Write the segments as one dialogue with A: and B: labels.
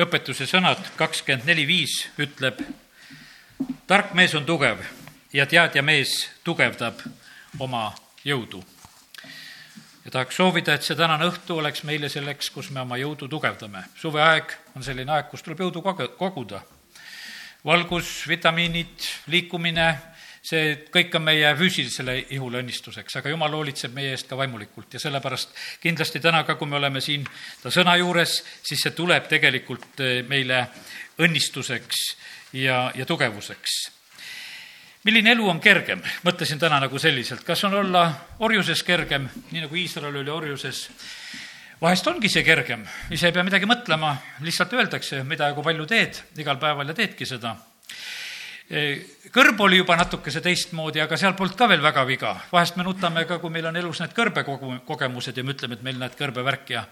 A: õpetuse sõnad kakskümmend neli viis ütleb, tark mees on tugev ja teadja mees tugevdab oma jõudu. ja tahaks soovida, et see tänane õhtu oleks meile selleks, kus me oma jõudu tugevdame. suveaeg on selline aeg, kus tuleb jõudu koguda. valgus, vitamiinid, liikumine see kõik on meie füüsilisele ihule õnnistuseks, aga jumal hoolitseb meie eest ka vaimulikult. Ja sellepärast kindlasti täna ka, kui me oleme siin ta sõna juures, siis see tuleb tegelikult eh, meile õnnistuseks ja, ja tugevuseks. Milline elu on kergem, mõtlesin täna nagu selliselt, kas on olla orjuses kergem, nii nagu Iisrael oli orjuses, vahest ongi see kergem, ise ei pea midagi mõtlema, lihtsalt öeldakse, mida ja kui palju teed. Igal päeval ja teedki seda kõrb oli juba natukese teistmoodi, aga seal polnud ka veel väga viga. vahest me nutame ka, kui meil on elus need kõrbekogemused ja me ütleme, et meil näed kõrbevärk ja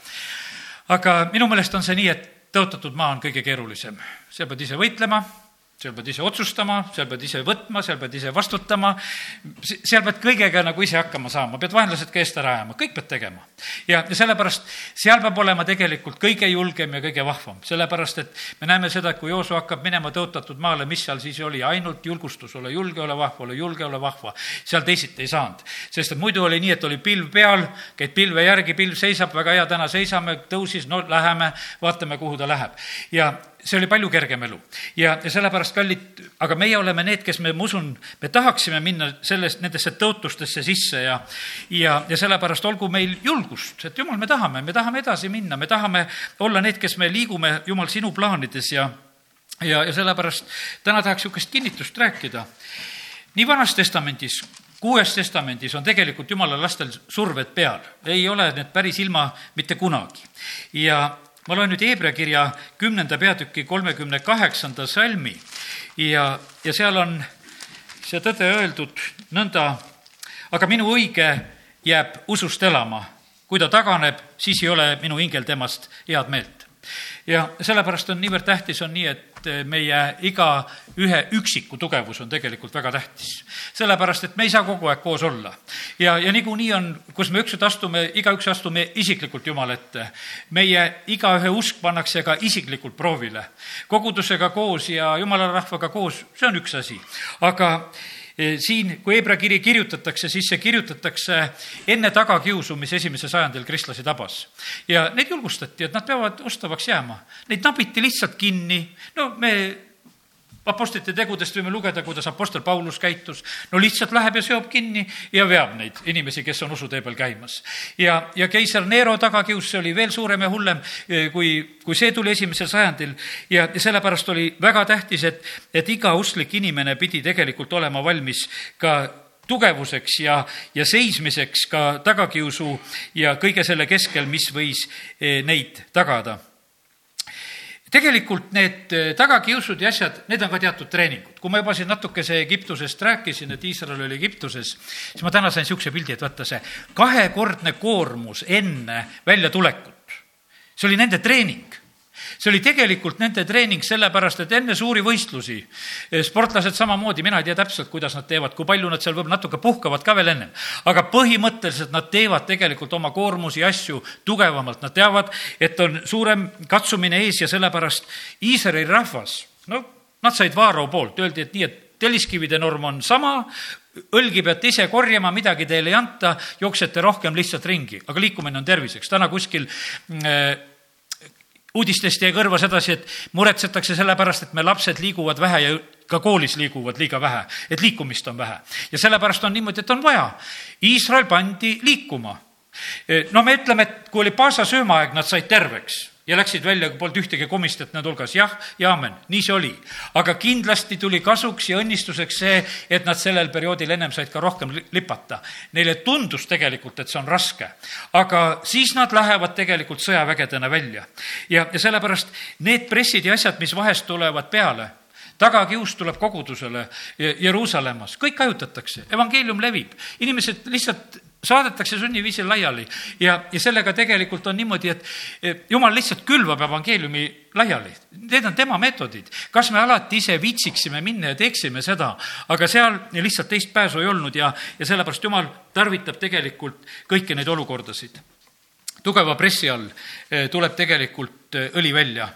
A: aga minu meelest on see nii, et tõotatud maa on kõige keerulisem. seal pead ise võitlema seal pead ise otsustama, seal pead ise võtma, seal pead ise vastutama, seal pead kõigega nagu ise hakkama saama, pead vaenlased ka eest ära ajama, kõik pead tegema. ja, ja sellepärast seal peab olema tegelikult kõige julgem ja kõige vahvam, sellepärast et me näeme seda, et kui Joosu hakkab minema tõotatud maale, mis seal siis oli, ainult julgustus, ole julge, ole vahva, ole julge, ole vahva. seal teisiti ei saanud, sest et muidu oli nii, et oli pilv peal, käid pilve järgi, pilv seisab, väga hea, täna seisame, tõusis, no läheme, vaatame, kuhu ta läheb. ja see oli palju kergem elu. ja, ja sellepärast, kallid, aga meie oleme need, kes me, ma usun, me tahaksime minna sellest, nendesse tõotustesse sisse ja ja, ja sellepärast olgu meil julgust, et jumal, me tahame, me tahame edasi minna, me tahame olla need, kes me liigume, jumal, sinu plaanides ja ja, ja sellepärast täna tahaks niisugust kinnitust rääkida. nii Vanas Testamendis kuues testamendis on tegelikult jumala lastel surved peal, ei ole need päris ilma mitte kunagi. ja ma loen nüüd Hebra kirja kümnenda peatüki kolmekümne kaheksanda salmi ja, ja seal on see tõde öeldud nõnda, aga minu õige jääb usust elama. kui ta taganeb, siis ei ole minu hingel temast head meelt. ja sellepärast on niivõrd tähtis, on nii, et meie igaühe üksiku tugevus on tegelikult väga tähtis. sellepärast, et me ei saa kogu aeg koos olla. ja, ja niikuinii on, kus me ükskord astume, igaüks astume isiklikult Jumala ette. meie igaühe usk pannakse ka isiklikult proovile. kogudusega koos ja jumala rahvaga koos, see on üks asi. aga Eh, siin, kui Hebra kiri kirjutatakse, siis see kirjutatakse enne tagakiusu, mis esimesel sajandil kristlasi tabas. ja neid julgustati, et nad peavad ustavaks jääma. Neid nabiti lihtsalt kinni, no me Apostlite tegudest võime lugeda, kuidas Apostel Paulus käitus. no lihtsalt läheb ja seob kinni ja veab neid inimesi, kes on usutee peal käimas. ja, ja keiser Nero tagakius, see oli veel suurem ja hullem, eh, kui, kui see tuli esimesel sajandil. ja, sellepärast oli väga tähtis, et, et iga usklik inimene pidi tegelikult olema valmis ka tugevuseks ja, ja seismiseks ka tagakiusu ja kõige selle keskel, mis võis eh, neid tagada tegelikult need äh, tagakiusud ja asjad, need on ka teatud treeningud. kui ma juba siin natukese Egiptusest rääkisin, et Iisrael oli Egiptuses, siis ma täna sain niisuguse pildi, et vaata see kahekordne koormus enne väljatulekut, see oli nende treening see oli tegelikult nende treening sellepärast, et enne suuri võistlusi eh, sportlased samamoodi, mina ei tea täpselt, kuidas nad teevad, kui palju nad seal võib-olla natuke puhkavad ka veel ennem, aga põhimõtteliselt nad teevad tegelikult oma koormusi asju tugevamalt, nad teavad, et on suurem katsumine ees ja sellepärast Iisraeli rahvas, no nad said Vaaro poolt, öeldi, et nii, et telliskivide norm on sama, õlgi peate ise korjama, midagi teile ei anta, jooksete rohkem lihtsalt ringi, aga liikumine on terviseks. täna kuskil äh, uudistest jäi kõrva sedasi, et muretsetakse selle pärast, et me lapsed liiguvad vähe ja ka koolis liiguvad liiga vähe, et liikumist on vähe. ja sellepärast on niimoodi, et on vaja. Iisrael pandi liikuma. no me ütleme, et kui oli Paasa söömaaeg, nad said terveks ja läksid välja, polnud ühtegi komistajat nende hulgas, jah ja amen, nii see oli. aga kindlasti tuli kasuks ja õnnistuseks see, et nad sellel perioodil ennem said ka rohkem lipata. Neile tundus tegelikult, et see on raske, aga siis nad lähevad tegelikult sõjavägedena välja. ja, ja sellepärast need pressid ja asjad, mis vahest tulevad peale tagakius tuleb kogudusele Jeruusalemmas, kõik hajutatakse, evangeelium levib, inimesed lihtsalt saadetakse sunniviisil laiali ja, ja sellega tegelikult on niimoodi, et jumal lihtsalt külvab evangeeliumi laiali. Need on tema meetodid. kas me alati ise viitsiksime minna ja teeksime seda, aga seal lihtsalt teist pääsu ei olnud ja, ja sellepärast jumal tarvitab tegelikult kõiki neid olukordasid. tugeva pressi all eh, tuleb tegelikult eh, õli välja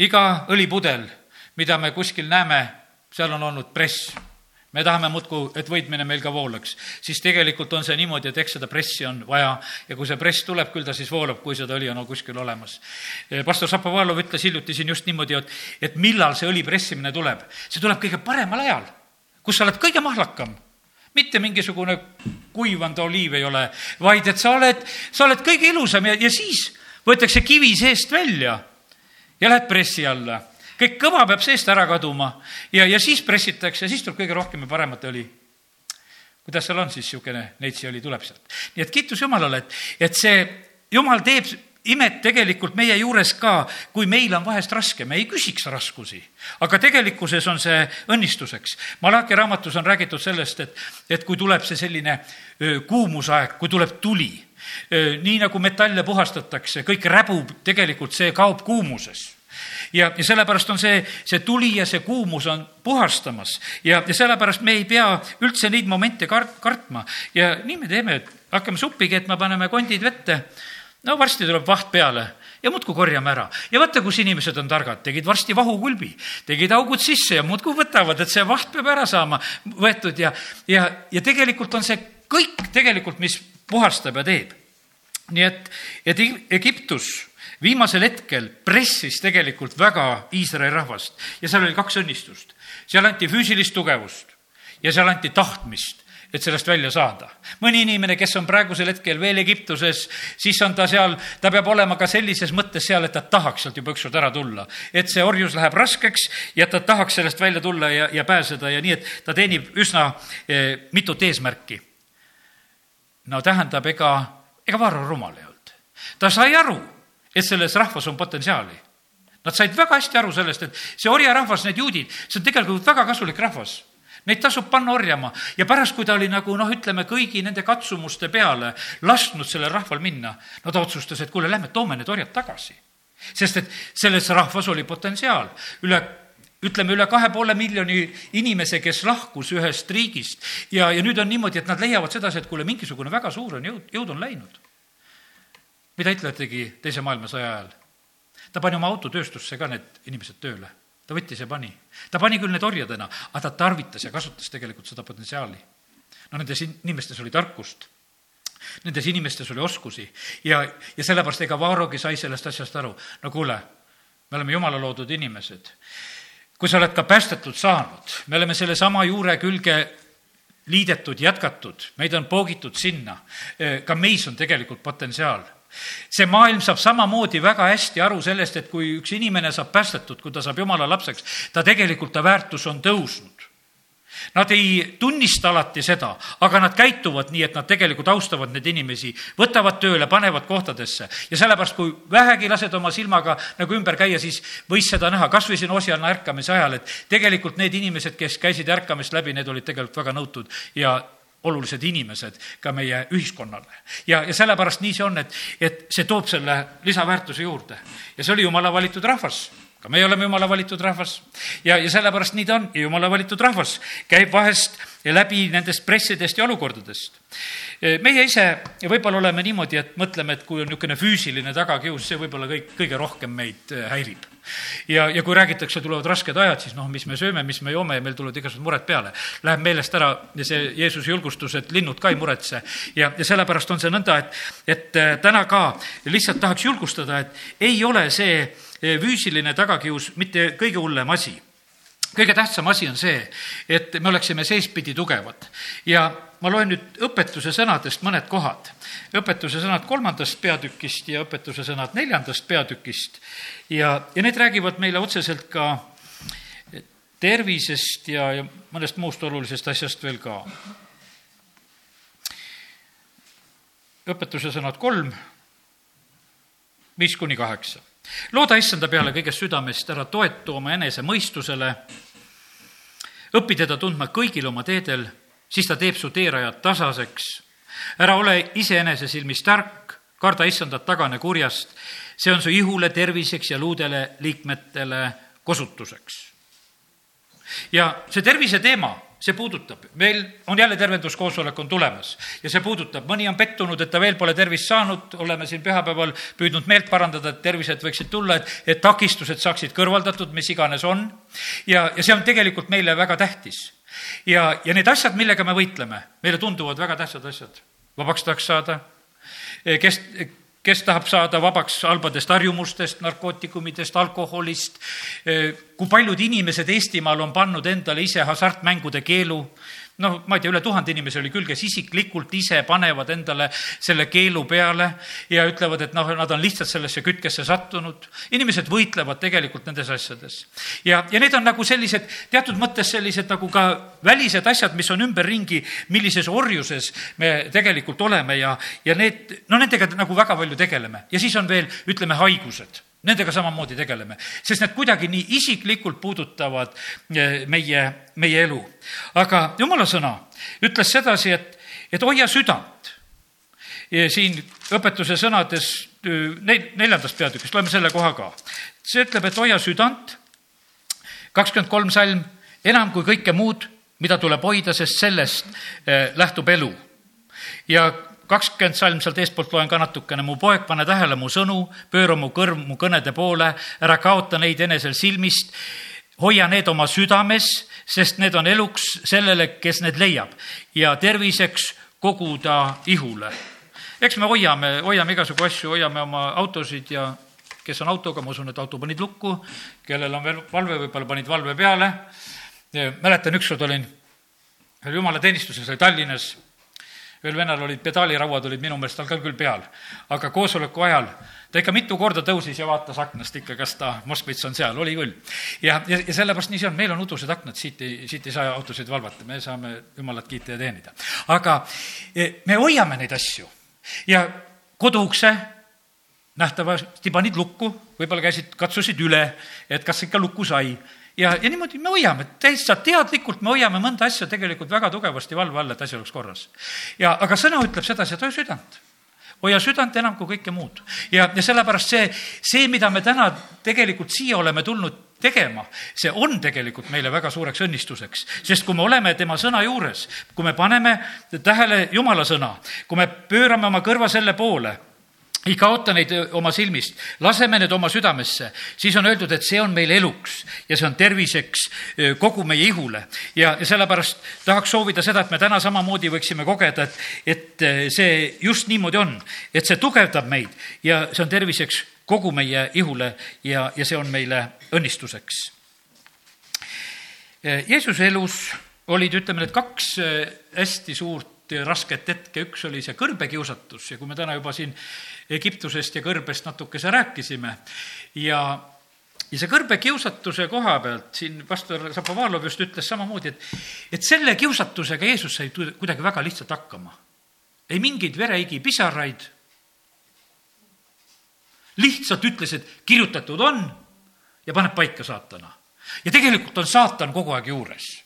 A: iga õlipudel, mida me kuskil näeme, seal on olnud press me tahame muudkui, et võitmine meil ka voolaks, siis tegelikult on see niimoodi, et eks seda pressi on vaja ja kui see press tuleb, küll ta siis voolab, kui seda õli on kuskil olemas. pastor Šapovalov ütles hiljuti siin just niimoodi, et, et millal see õli pressimine tuleb. see tuleb kõige paremal ajal, kus sa oled kõige mahlakam mitte mingisugune kuivanud oliiv ei ole, vaid et sa oled, sa oled kõige ilusam ja, ja siis võetakse kivi seest välja ja lähed pressi alla kõik kõva peab seest ära kaduma ja, ja siis pressitakse siis tuleb kõige rohkem ja paremat õli. kuidas seal on siis niisugune neitsi-õli tuleb sealt. nii et kiitus Jumalale, et, et see Jumal teeb imet tegelikult meie juures ka, kui meil on vahest raske, me ei küsiks raskusi, aga tegelikkuses on see õnnistuseks. Malachi raamatus on räägitud sellest, et, et kui tuleb see selline kuumusaeg, kui tuleb tuli, nii nagu metalle puhastatakse, kõik räbub, tegelikult see kaob kuumuses ja, ja sellepärast on see, see tuli ja see kuumus on puhastamas ja, ja sellepärast me ei pea üldse neid momente kart-, kartma ja nii me teeme, et hakkame suppi keetma, paneme kondid vette. no varsti tuleb vaht peale ja muudkui korjame ära. ja vaata, kus inimesed on targad, tegid varsti vahukulbi, tegid augud sisse ja muudkui võtavad, et see vaht peab ära saama võetud ja, ja, ja tegelikult on see kõik tegelikult, mis puhastab ja teeb. nii et, et Egiptus viimasel hetkel pressis tegelikult väga Iisraeli rahvast ja seal oli kaks õnnistust. seal anti füüsilist tugevust ja seal anti tahtmist et sellest välja saada. mõni inimene, kes on praegusel hetkel veel Egiptuses, siis on ta seal, ta peab olema ka sellises mõttes seal, et ta tahaks sealt juba ükskord ära tulla. et see orjus läheb raskeks ja ta tahaks sellest välja tulla ja, ja pääseda ja nii, et ta teenib üsna eh, mitut eesmärki. no tähendab, ega, ega Varro rumal ei olnud. ta sai aru et selles rahvas on potentsiaali. Nad said väga hästi aru sellest, et see orjarahvas, need juudid, see on tegelikult väga kasulik rahvas. Neid tasub panna orjama ja pärast, kui ta oli nagu noh, ütleme kõigi nende katsumuste peale lasknud sellel rahval minna, no ta otsustas, et kuule, lähme toome need orjad tagasi. sest et selles rahvas oli potentsiaal, üle ütleme, üle kahe poole miljoni inimese, kes lahkus ühest riigist ja, ja nüüd on niimoodi, et nad leiavad sedasi, et kuule, mingisugune väga suur on jõud, jõud on läinud mida Hitler tegi Teise maailmasõja ajal? ta pani oma autotööstusse ka need inimesed tööle. ta võttis ja pani. ta pani küll need orjadena, aga ta tarvitas ja kasutas tegelikult seda potentsiaali. no nendes inimestes oli tarkust, nendes inimestes oli oskusi ja, ja sellepärast ega Vaarogi sai sellest asjast aru. no kuule, me oleme jumala loodud inimesed. kui sa oled ka päästetud saanud, me oleme sellesama juure külge liidetud, jätkatud, meid on poogitud sinna, ka meis on tegelikult potentsiaal see maailm saab samamoodi väga hästi aru sellest, et kui üks inimene saab päästetud, kui ta saab jumala lapseks, ta tegelikult, ta väärtus on tõusnud. Nad ei tunnista alati seda, aga nad käituvad nii, et nad tegelikult austavad neid inimesi, võtavad tööle, panevad kohtadesse ja sellepärast, kui vähegi lased oma silmaga nagu ümber käia, siis võis seda näha, kas või siin Osiana ärkamise ajal, et tegelikult need inimesed, kes käisid ärkamist läbi, need olid tegelikult väga nõutud ja olulised inimesed ka meie ühiskonnale. ja, ja sellepärast nii see on, et, et see toob selle lisaväärtuse juurde. ja see oli jumala valitud rahvas ka meie oleme jumala valitud rahvas ja, ja sellepärast nii ta on jumala valitud rahvas käib vahest läbi nendest pressidest ja olukordadest. meie ise võib-olla oleme niimoodi, et mõtleme, et kui on niisugune füüsiline tagakius, see võib-olla kõik, kõige rohkem meid häirib ja, ja kui räägitakse, tulevad rasked ajad, siis noh, mis me sööme, mis me joome ja meil tulevad igasugused mured peale. Läheb meelest ära see Jeesuse julgustus, et linnud ka ei muretse. Ja, ja sellepärast on see nõnda, et, et äh, täna ka lihtsalt tahaks julgustada, et ei ole see äh, füüsiline tagakius mitte kõige hullem asi. Kõige tähtsam asi on see, et me oleksime seespidi tugevad. Ja ma loen nüüd õpetuse sõnadest mõned kohad. õpetuse sõnad kolmandast peatükist ja õpetuse sõnad neljandast peatükist ja, ja need räägivad meile otseselt ka tervisest ja, ja mõnest muust olulisest asjast veel ka. õpetuse sõnad kolm, viis kuni kaheksa. looda issanda peale kõigest südamest, ära toetu oma enese mõistusele, õpi teda tundma kõigil oma teedel, siis ta teeb su teerajad tasaseks. ära ole iseenese silmis tark, karda issandat, tagane kurjast see on su ihule terviseks ja luudele liikmetele kosutuseks. ja see tervise teema see puudutab, meil on jälle tervenduskoosolek on tulemas ja see puudutab, mõni on pettunud, et ta veel pole tervist saanud, oleme siin pühapäeval püüdnud meelt parandada, et tervised võiksid tulla, et, et takistused saaksid kõrvaldatud, mis iganes on. ja, ja see on tegelikult meile väga tähtis. ja, ja need asjad, millega me võitleme, meile tunduvad väga tähtsad asjad. vabaks tahaks saada, kes, kes tahab saada vabaks halbadest harjumustest, narkootikumidest, alkoholist, kui paljud inimesed Eestimaal on pannud endale ise hasartmängude keelu, noh, ma ei tea, üle tuhande inimese oli küll, kes isiklikult ise panevad endale selle keelu peale ja ütlevad, et noh, nad on lihtsalt sellesse kütkesse sattunud. inimesed võitlevad tegelikult nendes asjades. ja, ja need on nagu sellised, teatud mõttes sellised nagu ka välised asjad, mis on ümberringi, millises orjuses me tegelikult oleme ja, ja need, no nendega nagu väga palju tegeleme. ja siis on veel, ütleme, haigused Nendega samamoodi tegeleme, sest need kuidagi nii isiklikult puudutavad eh, meie, meie elu. aga jumala sõna ütles sedasi, et, et hoia südant. siin õpetuse sõnades neil, neljandast peatükist, loeme selle koha ka. see ütleb, et hoia südant, kakskümmend kolm salm, enam kui kõike muud, mida tuleb hoida, sest sellest eh, lähtub elu. ja kakskümmend salm sealt eestpoolt loen ka natukene. mu poeg, pane tähele mu sõnu, pööra mu kõrv mu kõnede poole, ära kaota neid enesel silmist, hoia need oma südames, sest need on eluks sellele, kes need leiab ja terviseks kogu ta ihule. eks me hoiame, hoiame igasugu asju, hoiame oma autosid ja kes on autoga, ma usun, et auto panid lukku, kellel on veel valve, võib-olla panid valve peale. mäletan, ükskord olin ühel jumalateenistuses, oli Tallinnas ühel vennal olid pedaalirauad olid minu meelest tal ka küll peal, aga koosoleku ajal ta ikka mitu korda tõusis ja vaatas aknast ikka, kas ta, Moskvitš on seal, oli küll. ja, ja, ja sellepärast nii see on, meil on udused aknad, siit ei, siit ei saa autosid valvata, me saame jumalat kiita ja teenida. aga e, me hoiame neid asju. Ja koduukse nähtavasti panid lukku, võib-olla käisid, katsusid üle, et kas ikka lukku sai ja, ja niimoodi me hoiame, täitsa teadlikult me hoiame mõnda asja tegelikult väga tugevasti valve all, et asi oleks korras. ja, aga sõna ütleb sedasi, et hoia südant hoia südant enam kui kõike muud. ja, ja sellepärast see, see, mida me täna tegelikult siia oleme tulnud tegema, see on tegelikult meile väga suureks õnnistuseks, sest kui me oleme tema sõna juures, kui me paneme tähele Jumala sõna, kui me pöörame oma kõrva selle poole ei kaota neid oma silmist, laseme need oma südamesse, siis on öeldud, et see on meil eluks ja see on terviseks kogu meie ihule. ja, ja sellepärast tahaks soovida seda, et me täna samamoodi võiksime kogeda, et, et see just niimoodi on, et see tugevdab meid ja see on terviseks kogu meie ihule ja, ja see on meile õnnistuseks. Jeesuse elus olid, ütleme, need kaks hästi suurt rasket hetke, üks oli see kõrbekiusatus ja kui me täna juba siin Egiptusest ja kõrbest natukese rääkisime ja ja see kõrbekiusatuse koha pealt siin pastor Zapovalov just ütles samamoodi, et, et selle kiusatusega Jeesus sai kuidagi väga lihtsalt hakkama. ei mingeid vereigi pisaraid. lihtsalt ütles, et kirjutatud on ja paneb paika saatana. ja tegelikult on saatan kogu aeg juures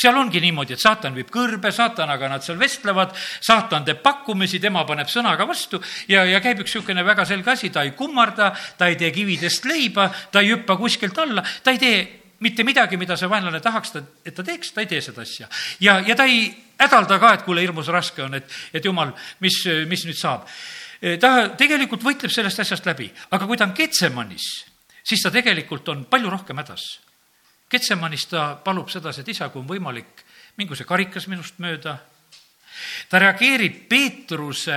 A: seal ongi niimoodi, et saatan viib kõrbe, saatanaga nad seal vestlevad, saatan teeb pakkumisi, tema paneb sõnaga vastu ja, ja käib üks niisugune väga selge asi, ta ei kummarda, ta ei tee kividest leiba, ta ei hüppa kuskilt alla, ta ei tee mitte midagi, mida see vaenlane tahaks, et ta teeks, ta ei tee seda asja. ja, ja ta ei hädalda ka, et kuule, hirmus raske on, et, et jumal, mis, mis nüüd saab. ta tegelikult võitleb sellest asjast läbi, aga kui ta on Getsemanis, siis ta tegelikult on palju rohkem hädas Ketsemanis ta palub sedasi, et isa, kui on võimalik, mingu see karikas minust mööda. ta reageerib Peetruse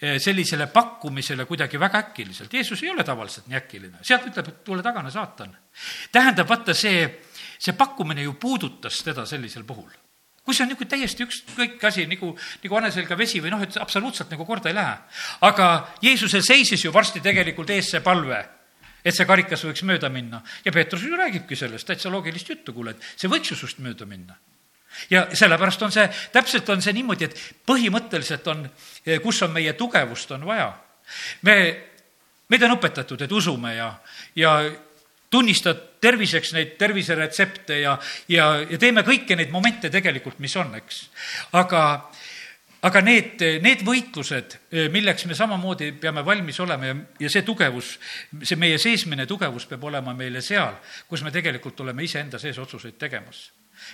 A: eh, sellisele pakkumisele kuidagi väga äkiliselt. Jeesus ei ole tavaliselt nii äkiline, sealt ütleb, et tule tagane, saatan. tähendab, vaata see, see pakkumine ju puudutas teda sellisel puhul kui see on niisugune täiesti ükskõik asi, nagu, nagu hane selga vesi või noh, et absoluutselt nagu korda ei lähe. aga Jeesusel seisis ju varsti tegelikult ees see palve et see karikas võiks mööda minna. ja Peetrus ju räägibki sellest täitsa loogilist juttu, kuule, et see võiks ju sinust mööda minna. ja sellepärast on see, täpselt on see niimoodi, et põhimõtteliselt on, kus on meie tugevust, on vaja. me, meid on õpetatud, et usume ja, ja tunnistad terviseks neid terviseretsepte ja, ja, ja teeme kõiki neid momente tegelikult, mis on, eks. aga aga need, need võitlused, milleks me samamoodi peame valmis olema ja, ja see tugevus, see meie seesmine tugevus peab olema meile seal, kus me tegelikult oleme iseenda sees otsuseid tegemas.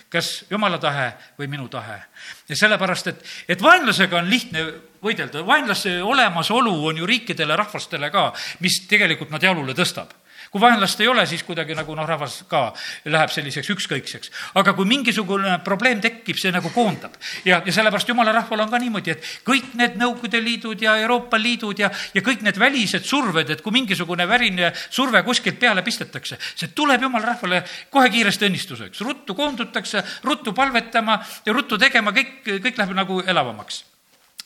A: Kas jumala tahe või minu tahe. ja sellepärast, et, et vaenlasega on lihtne võidelda, vaenlase olemasolu on ju riikidele, rahvastele ka, mis tegelikult nad jalule tõstab kui vaenlast ei ole, siis kuidagi nagu noh, rahvas ka läheb selliseks ükskõikseks. aga kui mingisugune probleem tekib, see nagu koondab. ja, ja sellepärast jumala rahval on ka niimoodi, et kõik need Nõukogude Liidud ja Euroopa Liidud ja, ja kõik need välised surved, et kui mingisugune väline surve kuskilt peale pistetakse, see tuleb jumala rahvale kohe kiiresti õnnistuseks. ruttu koondutakse, ruttu palvetama ja ruttu tegema, kõik, kõik läheb nagu elavamaks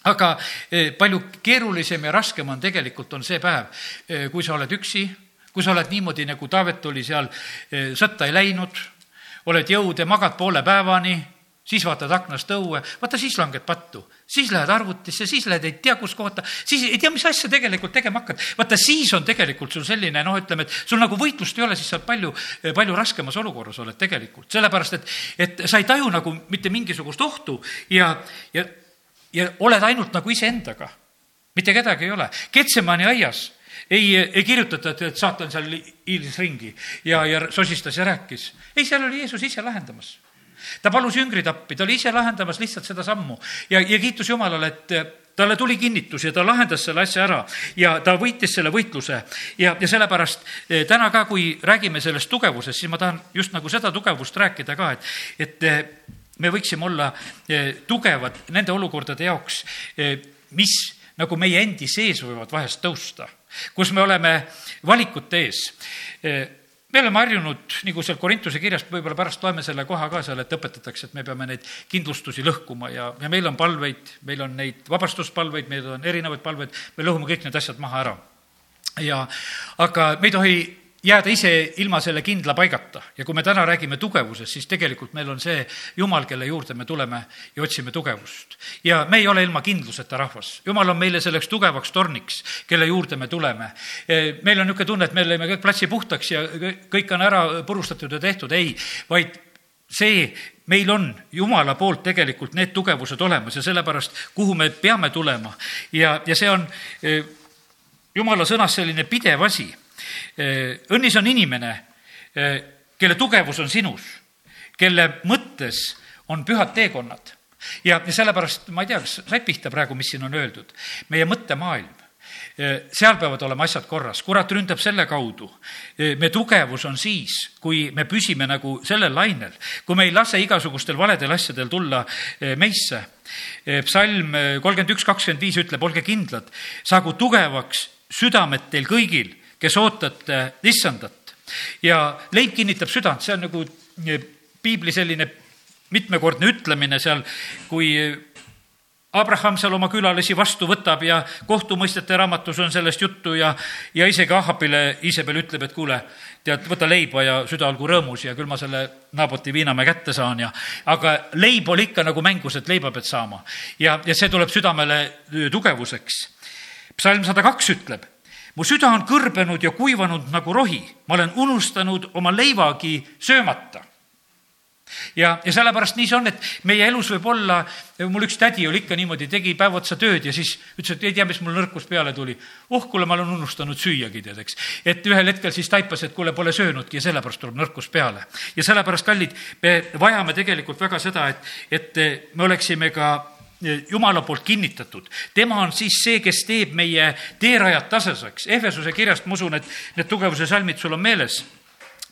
A: aga eh, palju keerulisem ja raskem on tegelikult, on see päev, eh, kui sa oled üksi kui sa oled niimoodi, nagu Taavet oli seal, eh, sõtta ei läinud, oled jõud ja magad poole päevani, siis vaatad aknast õue, vaata siis langed pattu, siis lähed arvutisse, siis lähed ei tea kus kohta, siis ei tea, mis asja tegelikult tegema hakkad. vaata, siis on tegelikult sul selline noh, ütleme, et sul nagu võitlust ei ole, siis sa palju, palju raskemas olukorras oled tegelikult, sellepärast et, et sa ei taju nagu mitte mingisugust ohtu ja, ja, ja oled ainult nagu iseendaga. mitte kedagi ei ole. Ketsemani aias ei, ei kirjutata, et, et saatan seal hiilis ringi ja, ja sosistas ja rääkis. ei, seal oli Jeesus ise lahendamas. ta palus jüngrid appi, ta oli ise lahendamas lihtsalt seda sammu ja, ja kiitus Jumalale, et talle tuli kinnitus ja ta lahendas selle asja ära ja ta võitis selle võitluse. ja, ja sellepärast eh, täna ka, kui räägime sellest tugevusest, siis ma tahan just nagu seda tugevust rääkida ka, et, et eh, me võiksime olla eh, tugevad nende olukordade jaoks, mis nagu meie endi sees võivad vahest tõusta kus me oleme valikute ees. me oleme harjunud, nagu seal Korintuse kirjast, võib-olla pärast loeme selle koha ka seal, et õpetatakse, et me peame neid kindlustusi lõhkuma ja, ja meil on palveid, meil on neid vabastuspalveid, meil on erinevaid palveid, me lõhume kõik need asjad maha ära. ja aga me ei tohi jääda ise ilma selle kindla paigata ja kui me täna räägime tugevusest, siis tegelikult meil on see Jumal, kelle juurde me tuleme ja otsime tugevust. ja me ei ole ilma kindluseta rahvas. Jumal on meile selleks tugevaks torniks, kelle juurde me tuleme. E, meil on niisugune tunne, et me lõime kõik platsi puhtaks ja kõik on ära purustatud ja tehtud, ei, vaid see, meil on Jumala poolt tegelikult need tugevused olemas ja sellepärast, kuhu me peame tulema ja, ja see on e, Jumala sõnas selline pidev asi õnnis on inimene, eh, kelle tugevus on sinus, kelle mõttes on pühad teekonnad. ja, ja sellepärast ma ei tea, kas said pihta praegu, mis siin on öeldud, meie mõttemaailm eh, seal peavad olema asjad korras, kurat ründab selle kaudu. me tugevus on siis, kui me püsime nagu sellel lainel, kui me ei lase igasugustel valedel asjadel tulla meisse. psalm kolmkümmend üks, kakskümmend viis ütleb, olge kindlad, saagu tugevaks südamed teil kõigil kes ootate issandat. ja leib kinnitab südant, see on nagu eh, piibli selline mitmekordne ütlemine seal, kui Abraham seal oma külalisi vastu võtab ja kohtumõistete raamatus on sellest juttu ja, ja isegi Ahapile Iisabel ütleb, et kuule, tead, võta leiba ja süda olgu rõõmus ja küll ma selle Naaboti viinamäe kätte saan ja, aga leib oli ikka nagu mängus, et leiba pead saama. ja, ja see tuleb südamele tugevuseks. psalm sada kaks ütleb mu süda on kõrbenud ja kuivanud nagu rohi, ma olen unustanud oma leivagi söömata ja, ja sellepärast nii see on, et meie elus võib olla, mul üks tädi oli ikka niimoodi, tegi päev otsa tööd ja siis ütles, et ei tea, mis mul nõrkus peale tuli. oh, kuule, ma olen unustanud süüagi, tead, eks. et ühel hetkel siis taipas, et kuule, pole söönudki ja sellepärast tuleb nõrkus peale. ja sellepärast, kallid, me vajame tegelikult väga seda, et, et me oleksime ka Jumala poolt kinnitatud. tema on siis see, kes teeb meie teerajad tasaseks. Ehvesuse kirjast ma usun, et need tugevuse salmid sul on meeles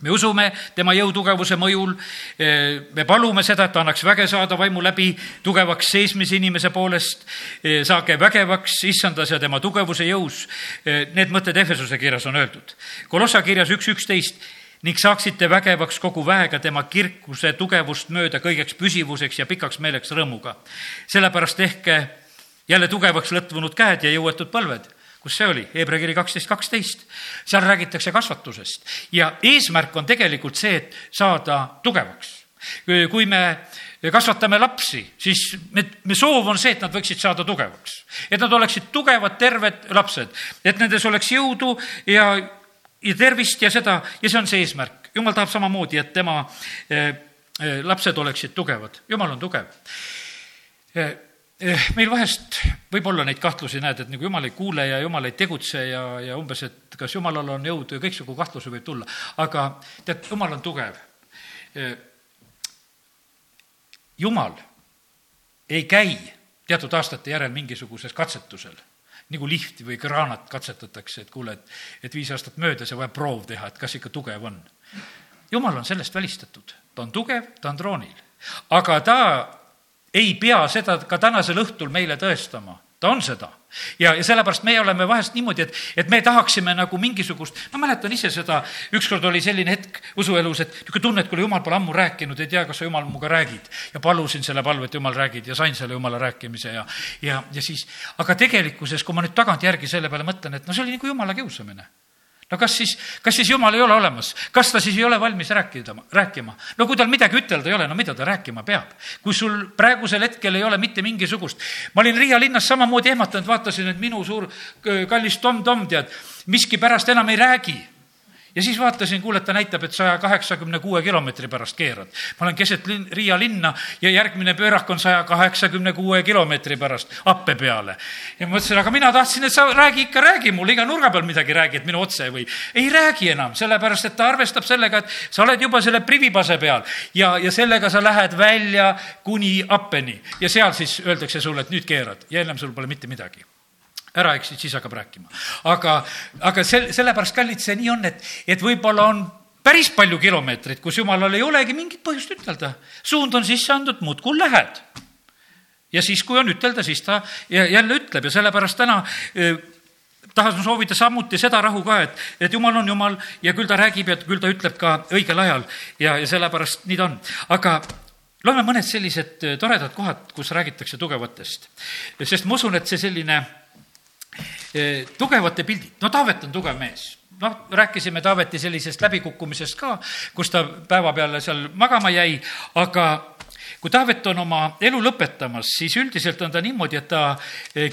A: me usume tema jõutugevuse mõjul, me palume seda, et ta annaks väge saada vaimu läbi tugevaks seismise inimese poolest, saage vägevaks issandas ja tema tugevuse jõus. Need mõtted Ehvesuse kirjas on öeldud. Kolossa kirjas üks üksteist, ning saaksite vägevaks kogu väega tema kirkuse tugevust mööda kõigeks püsivuseks ja pikaks meeleks rõõmuga. sellepärast tehke jälle tugevaks lõtvunud käed ja jõuetud põlved. kus see oli? Hebra kiri kaksteist, kaksteist. seal räägitakse kasvatusest ja eesmärk on tegelikult see, et saada tugevaks. kui me kasvatame lapsi, siis me, me soov on see, et nad võiksid saada tugevaks. et nad oleksid tugevad, terved lapsed, et nendes oleks jõudu ja ja tervist ja seda ja see on see eesmärk. jumal tahab samamoodi, et tema eh, eh, lapsed oleksid tugevad. jumal on tugev. Eh, meil vahest võib olla neid kahtlusi, näed, et nagu jumal ei kuule ja jumal ei tegutse ja, ja umbes, et kas jumalal on jõudu ja kõiksugu kahtlusi võib tulla. aga tead, jumal on tugev. Jumal ei käi teatud aastate järel mingisugusel katsetusel nagu lifti või kraanat katsetatakse, et kuule, et, et viis aastat möödas ja vaja proov teha, et kas ikka tugev on. jumal on sellest välistatud, ta on tugev, ta on troonil, aga ta ei pea seda ka tänasel õhtul meile tõestama, ta on seda ja, ja sellepärast meie oleme vahest niimoodi, et, et me tahaksime nagu mingisugust, ma mäletan ise seda, ükskord oli selline hetk usuelus, et niisugune tunne, et kuule, jumal pole ammu rääkinud, ei tea, kas sa jumal minuga räägid. ja palusin selle palve, et jumal räägid ja sain selle jumala rääkimise ja, ja, ja siis, aga tegelikkuses, kui ma nüüd tagantjärgi selle peale mõtlen, et no see oli nagu jumala kiusamine no kas siis, kas siis jumal ei ole olemas, kas ta siis ei ole valmis rääkida, rääkima? no kui tal midagi ütelda ei ole, no mida ta rääkima peab? kui sul praegusel hetkel ei ole mitte mingisugust, ma olin Riia linnas samamoodi ehmatanud, vaatasin, et minu suur kallis Tom Tom, tead, miskipärast enam ei räägi ja siis vaatasin, kuule, et ta näitab, et saja kaheksakümne kuue kilomeetri pärast keerad. ma olen keset linn, Riia linna ja järgmine pöörak on saja kaheksakümne kuue kilomeetri pärast Appe peale. ja mõtlesin, aga mina tahtsin, et sa räägi ikka, räägi mulle iga nurga peal midagi räägi, et minu otse või. ei räägi enam, sellepärast et ta arvestab sellega, et sa oled juba selle privipase peal ja, ja sellega sa lähed välja kuni Appeni ja seal siis öeldakse sulle, et nüüd keerad ja ennem sul pole mitte midagi ära eksid, siis hakkab rääkima. aga, aga sel-, sellepärast, kallid, see nii on, et, et võib-olla on päris palju kilomeetreid, kus jumalal ei olegi mingit põhjust ütelda. suund on sisse antud, muudkui lähed. ja siis, kui on ütelda, siis ta jälle ütleb ja sellepärast täna tahan soovida samuti seda rahu ka, et, et jumal on jumal ja küll ta räägib ja küll ta ütleb ka õigel ajal ja, ja sellepärast nii ta on. aga loeme mõned sellised toredad kohad, kus räägitakse tugevatest. sest ma usun, et see selline tugevate pildid, no Taavet on tugev mees. Noh, rääkisime Taaveti sellisest läbikukkumisest ka, kus ta päevapeale seal magama jäi, aga kui Taavet on oma elu lõpetamas, siis üldiselt on ta niimoodi, et ta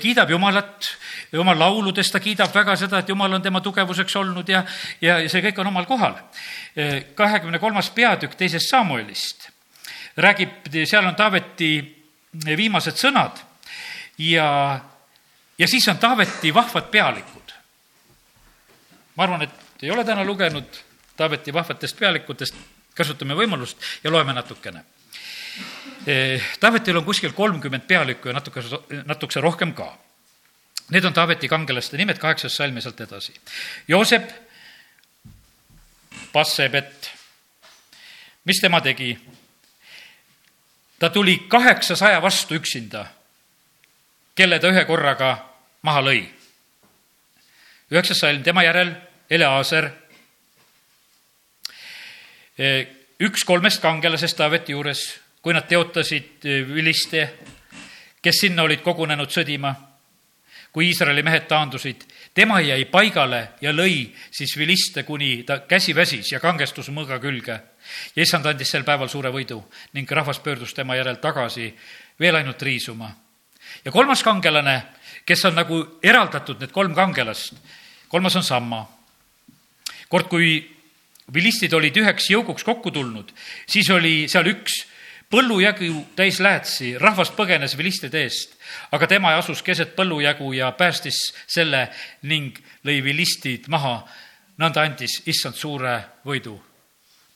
A: kiidab Jumalat, oma lauludes ta kiidab väga seda, et Jumal on tema tugevuseks olnud ja, ja see kõik on omal kohal. kahekümne kolmas peatükk teisest Samuelist räägib, seal on Taaveti viimased sõnad ja ja siis on Taaveti vahvad pealikud. ma arvan, et ei ole täna lugenud Taaveti vahvatest pealikutest, kasutame võimalust ja loeme natukene. Eh, Taavetil on kuskil kolmkümmend pealikku ja natuke, natukese rohkem ka. Need on Taaveti kangelaste nimed, kaheksas salm ja sealt edasi. Joosep, Bassebet, mis tema tegi? ta tuli kaheksasaja vastu üksinda kelle ta ühe korraga maha lõi. üheksas salm, tema järel Eleaaser, üks kolmest kangelasest Taaveti juures, kui nad teotasid viliste, kes sinna olid kogunenud sõdima, kui Iisraeli mehed taandusid, tema jäi paigale ja lõi siis viliste, kuni ta käsi väsis ja kangestus mõõga külge. ja issand andis sel päeval suure võidu ning rahvas pöördus tema järel tagasi veel ainult riisuma ja kolmas kangelane, kes on nagu eraldatud, need kolm kangelast, kolmas on Samma. kord, kui vilistid olid üheks jõuguks kokku tulnud, siis oli seal üks põllujagu täis läätsi, rahvas põgenes vilistide eest, aga tema asus keset põllujagu ja päästis selle ning lõi vilistid maha. nõnda andis issand suure võidu.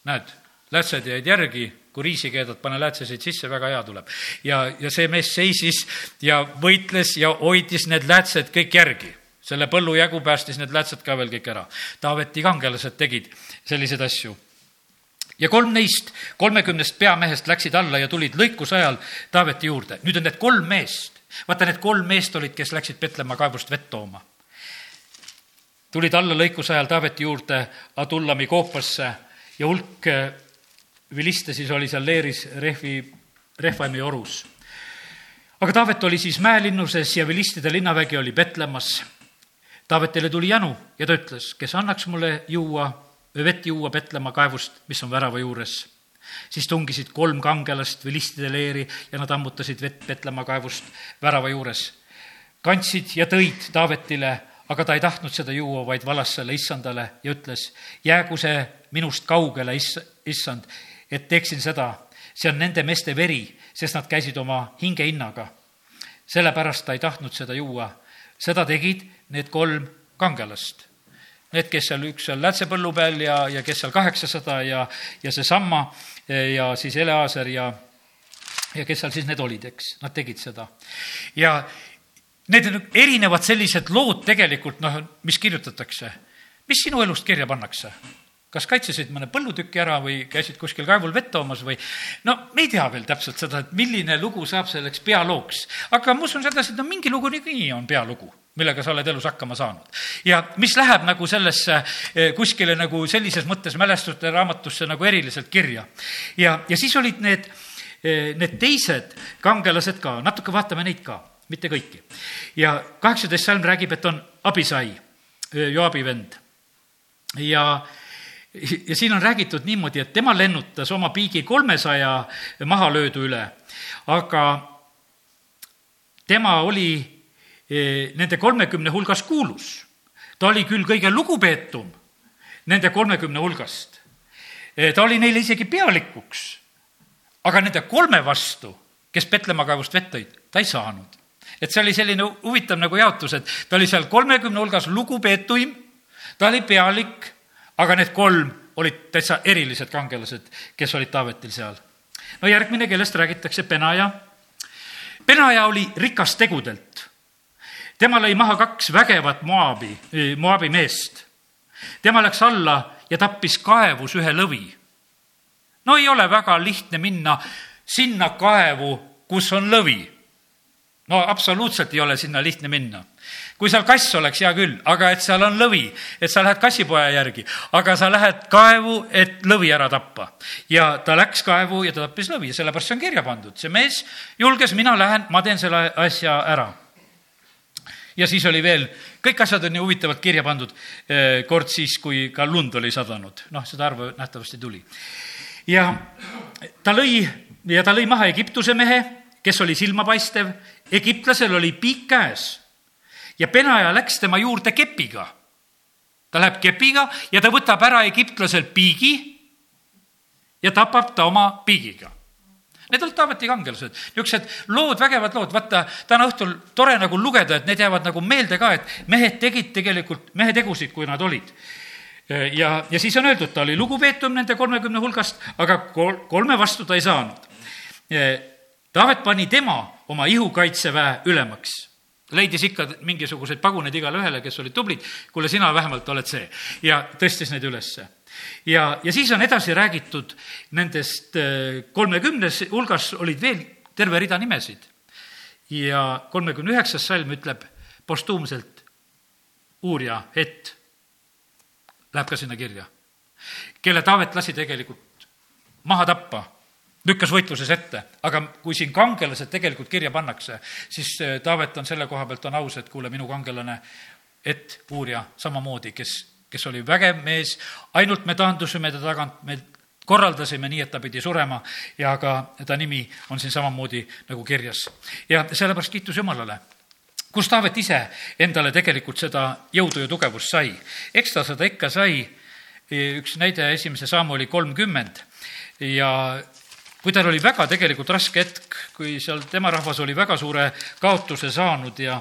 A: näed, läätsed jäid järgi kui riisi keedad, pane läätseseid sisse, väga hea tuleb. ja, ja see mees seisis ja võitles ja hoidis need läätsed kõik järgi. selle põllujagu päästis need läätsed ka veel kõik ära. Taaveti kangelased tegid selliseid asju ja kolm neist kolmekümnest peamehest läksid alla ja tulid lõikuse ajal Taaveti juurde. nüüd on need kolm meest, vaata, need kolm meest olid, kes läksid Petlemma kaevust vett tooma. tulid alla lõikuse ajal Taaveti juurde Adullami koopasse ja hulk viliste siis oli seal leeris rehvi, Rehvaimi orus. aga Taavet oli siis mäelinnuses ja vilistide linnavägi oli Petlemmas. Taavetile tuli janu ja ta ütles, kes annaks mulle juua, vett juua Petlemma kaevust, mis on värava juures. siis tungisid kolm kangelast vilistide leeri ja nad ammutasid vett Petlemma kaevust värava juures. kandsid ja tõid Taavetile, aga ta ei tahtnud seda juua, vaid valas selle issandale ja ütles, jäägu see minust kaugele, iss-, issand, et teeksin seda, see on nende meeste veri, sest nad käisid oma hingehinnaga sellepärast ta ei tahtnud seda juua. seda tegid need kolm kangelast. Need, kes seal, üks seal Lätsepõllu peal ja, ja kes seal kaheksasada ja, ja see Samma ja siis Eleaser ja, ja kes seal siis need olid, eks, nad tegid seda. ja need on erinevad sellised lood tegelikult, noh, mis kirjutatakse. mis sinu elust kirja pannakse? Kas kaitsesid mõne põllutüki ära või käisid kuskil kaevul vett toomas või no me ei tea veel täpselt seda, et milline lugu saab selleks pealooks. aga ma usun sedasi, et no mingi lugu niikuinii on pealugu, millega sa oled elus hakkama saanud. ja mis läheb nagu sellesse eh, kuskile nagu sellises mõttes mälestuste raamatusse nagu eriliselt kirja. ja, ja siis olid need, eh, need teised kangelased ka, natuke vaatame neid ka, mitte kõiki. ja kaheksateist salm räägib, et on Abisai, eh, Joabi vend ja ja siin on räägitud niimoodi, et tema lennutas oma piigi kolmesaja mahalöödu üle, aga tema oli eh, nende kolmekümne hulgas kuulus. ta oli küll kõige lugupeetum nende kolmekümne hulgast. Eh, ta oli neile isegi pealikuks, aga nende kolme vastu, kes Petlemma kaevust vett tõid, ta ei saanud. et see oli selline huvitav nagu jaotus, et ta oli seal kolmekümne hulgas lugupeetuim, ta oli pealik aga need kolm olid täitsa erilised kangelased, kes olid Taavetil seal. no järgmine, kellest räägitakse, Benaja. Benaja oli rikas tegudelt. tema lõi maha kaks vägevat Moabi, Moabi meest. tema läks alla ja tappis kaevus ühe lõvi. no ei ole väga lihtne minna sinna kaevu, kus on lõvi. no absoluutselt ei ole sinna lihtne minna kui seal kass oleks, hea küll, aga et seal on lõvi, et sa lähed kassipoja järgi, aga sa lähed kaevu, et lõvi ära tappa. ja ta läks kaevu ja ta tappis lõvi ja sellepärast see on kirja pandud. see mees julges, mina lähen, ma teen selle asja ära. ja siis oli veel, kõik asjad on nii huvitavalt kirja pandud, eh, kord siis, kui ka lund oli sadanud. noh, seda arvu nähtavasti tuli. ja ta lõi ja ta lõi maha Egiptuse mehe, kes oli silmapaistev, egiptlasel oli piik käes ja Benaja läks tema juurde kepiga. ta läheb kepiga ja ta võtab ära egiptlaselt piigi ja tapab ta oma piigiga. Need olid Taaveti kangelased, niisugused lood, vägevad lood, vaata, täna õhtul tore nagu lugeda, et need jäävad nagu meelde ka, et mehed tegid tegelikult mehetegusid, kui nad olid ja, ja siis on öeldud, ta oli lugupeetum nende kolmekümne hulgast, aga kol-, kolme vastu ta ei saanud. Taavet pani tema oma ihukaitseväe ülemaks leidis ikka mingisuguseid paguneid igale ühele, kes olid tublid, kuule, sina vähemalt oled see. ja tõstis neid ülesse. ja, ja siis on edasi räägitud nendest äh, kolmekümnes hulgas olid veel terve rida nimesid. ja kolmekümne üheksas salm ütleb postuumselt uurija, et läheb ka sinna kirja, kelle Taavet lasi tegelikult maha tappa lükkas võitluses ette, aga kui siin kangelased tegelikult kirja pannakse, siis äh, Taavet on selle koha pealt on aus, et kuule, minu kangelane, et uurija samamoodi, kes, kes oli vägev mees, ainult me taandusime ta tagant, me korraldasime nii, et ta pidi surema. Ja ka ta nimi on siin samamoodi nagu kirjas. ja sellepärast kiitus Jumalale. Kus Taavet ise endale tegelikult seda jõudu ja tugevust sai. eks ta seda ikka sai, üks näide, esimese sammu oli kolmkümmend. Ja kui tal oli väga tegelikult raske hetk, kui seal tema rahvas oli väga suure kaotuse saanud ja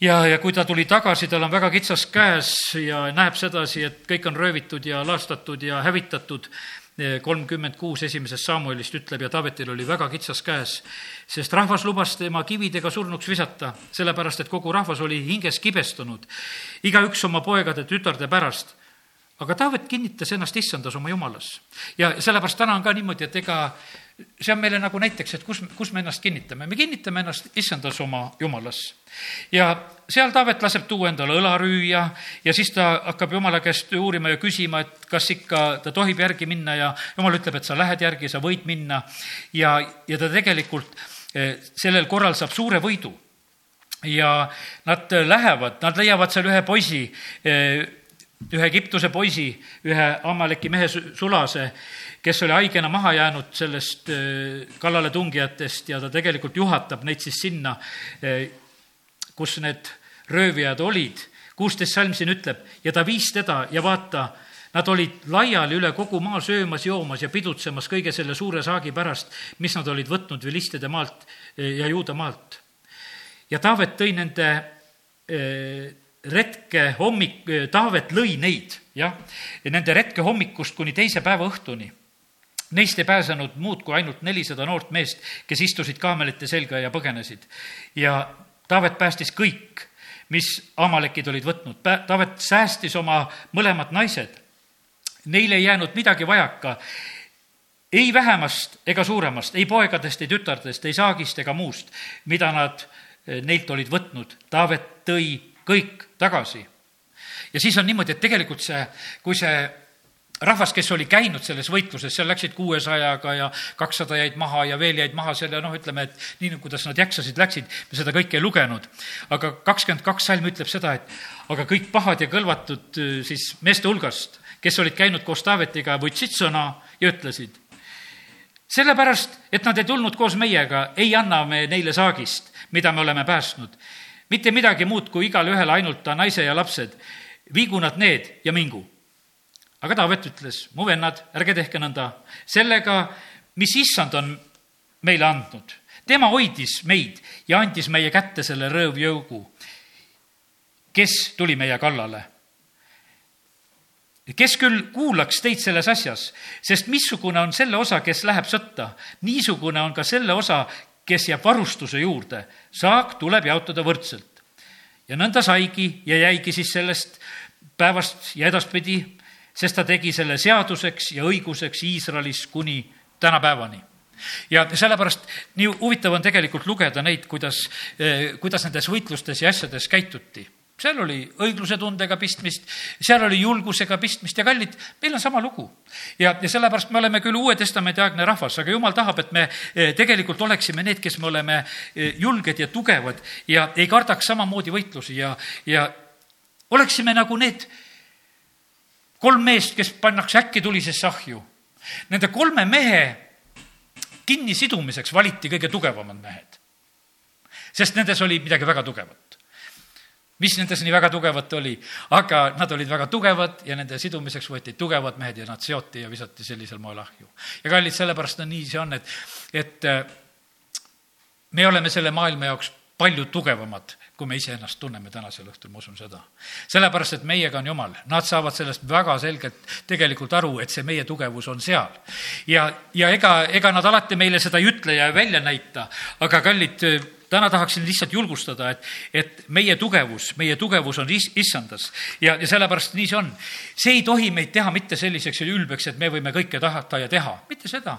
A: ja, ja kui ta tuli tagasi, tal on väga kitsas käes ja näeb sedasi, et kõik on röövitud ja laastatud ja hävitatud, kolmkümmend kuus esimesest Samuelist ütleb ja Taavetil oli väga kitsas käes, sest rahvas lubas tema kividega surnuks visata, sellepärast et kogu rahvas oli hinges kibestunud, igaüks oma poegade, tütarde pärast aga Taavet kinnitas ennast issandas oma jumalas. ja sellepärast täna on ka niimoodi, et ega see on meile nagu näiteks, et kus, kus me ennast kinnitame, me kinnitame ennast issandas oma jumalas. ja seal Taavet laseb tuua endale õlarüüa ja siis ta hakkab jumala käest uurima ja küsima, et kas ikka ta tohib järgi minna ja jumal ütleb, et sa lähed järgi, sa võid minna. ja, ja ta tegelikult eh, sellel korral saab suure võidu ja nad lähevad, nad leiavad seal ühe poisi, eh, ühe Egiptuse poisi, ühe Amaleki mehe sulase, kes oli haigena maha jäänud sellest äh, kallaletungijatest ja ta tegelikult juhatab neid siis sinna, äh, kus need röövijad olid. kuusteist salm siin ütleb ja ta viis teda ja vaata, nad olid laiali üle kogu maa söömas, joomas ja pidutsemas kõige selle suure saagi pärast, mis nad olid võtnud vilistide maalt äh, ja juuda maalt ja Taavet tõi nende retke hommik, Taavet lõi neid, jah, nende retke hommikust kuni teise päeva õhtuni. Neist ei pääsenud muud kui ainult nelisada noort meest, kes istusid kaamelite selga ja põgenesid. ja Taavet päästis kõik, mis amalekid olid võtnud. Taavet säästis oma mõlemad naised. Neil ei jäänud midagi vajaka ei vähemast ega suuremast, ei poegadest, ei tütardest, ei saagist ega muust, mida nad eh, neilt olid võtnud. Taavet tõi kõik tagasi. ja siis on niimoodi, et tegelikult see, kui see rahvas, kes oli käinud selles võitluses, seal läksid kuuesajaga ja kakssada jäid maha ja veel jäid maha selle, noh, ütleme, et nii, kuidas nad jaksasid, läksid, me seda kõike ei lugenud. aga kakskümmend kaks salm ütleb seda, et aga kõik pahad ja kõlvatud eh, siis meeste hulgast, kes olid käinud koos Taavetiga, võtsid sõna ja ütlesid sellepärast, et nad ei tulnud koos meiega, ei anna me neile saagist, mida me oleme päästnud. Mitte midagi muud kui igale ühele ainult ta naise ja lapsed. viigu nad need ja mingu. aga Taavet ütles, mu vennad, ärge tehke nõnda. sellega, mis issand on meile andnud, tema hoidis meid ja andis meie kätte selle röövjõugu, kes tuli meie kallale kes küll kuulaks teid selles asjas, sest missugune on selle osa, kes läheb sõtta, niisugune on ka selle osa, kes jääb varustuse juurde. saak tuleb jaotada võrdselt. ja nõnda saigi ja jäigi siis sellest päevast ja edaspidi, sest ta tegi selle seaduseks ja õiguseks Iisraelis kuni tänapäevani ja sellepärast nii huvitav on tegelikult lugeda neid, kuidas, eh, kuidas nendes võitlustes ja asjades käituti seal oli õigluse tundega pistmist, seal oli julgusega pistmist ja kallid, meil on sama lugu. ja, ja sellepärast me oleme küll Uue Testamendi aegne rahvas, aga jumal tahab, et me eh, tegelikult oleksime need, kes me oleme eh, julged ja tugevad ja ei kardaks samamoodi võitlusi ja, ja oleksime nagu need kolm meest, kes pannakse äkki tulisesse ahju. Nende kolme mehe kinnisidumiseks valiti kõige tugevamad mehed. sest nendes oli midagi väga tugevat mis nendes nii väga tugevat oli, aga nad olid väga tugevad ja nende sidumiseks võeti tugevad mehed ja nad seoti ja visati sellisel moel ahju. ja kallid, sellepärast on nii see on, et, et äh, me oleme selle maailma jaoks palju tugevamad, kui me iseennast tunneme tänasel õhtul, ma usun seda. sellepärast, et meiega on Jumal, nad saavad sellest väga selgelt tegelikult aru, et see meie tugevus on seal. ja, ja ega, ega nad alati meile seda ei ütle ja välja näita, aga kallid täna tahaksin lihtsalt julgustada, et, et meie tugevus, meie tugevus on is, issandas ja, ja sellepärast nii see on. see ei tohi meid teha mitte selliseks ja ülbeks, et me võime kõike tahata ja teha, mitte seda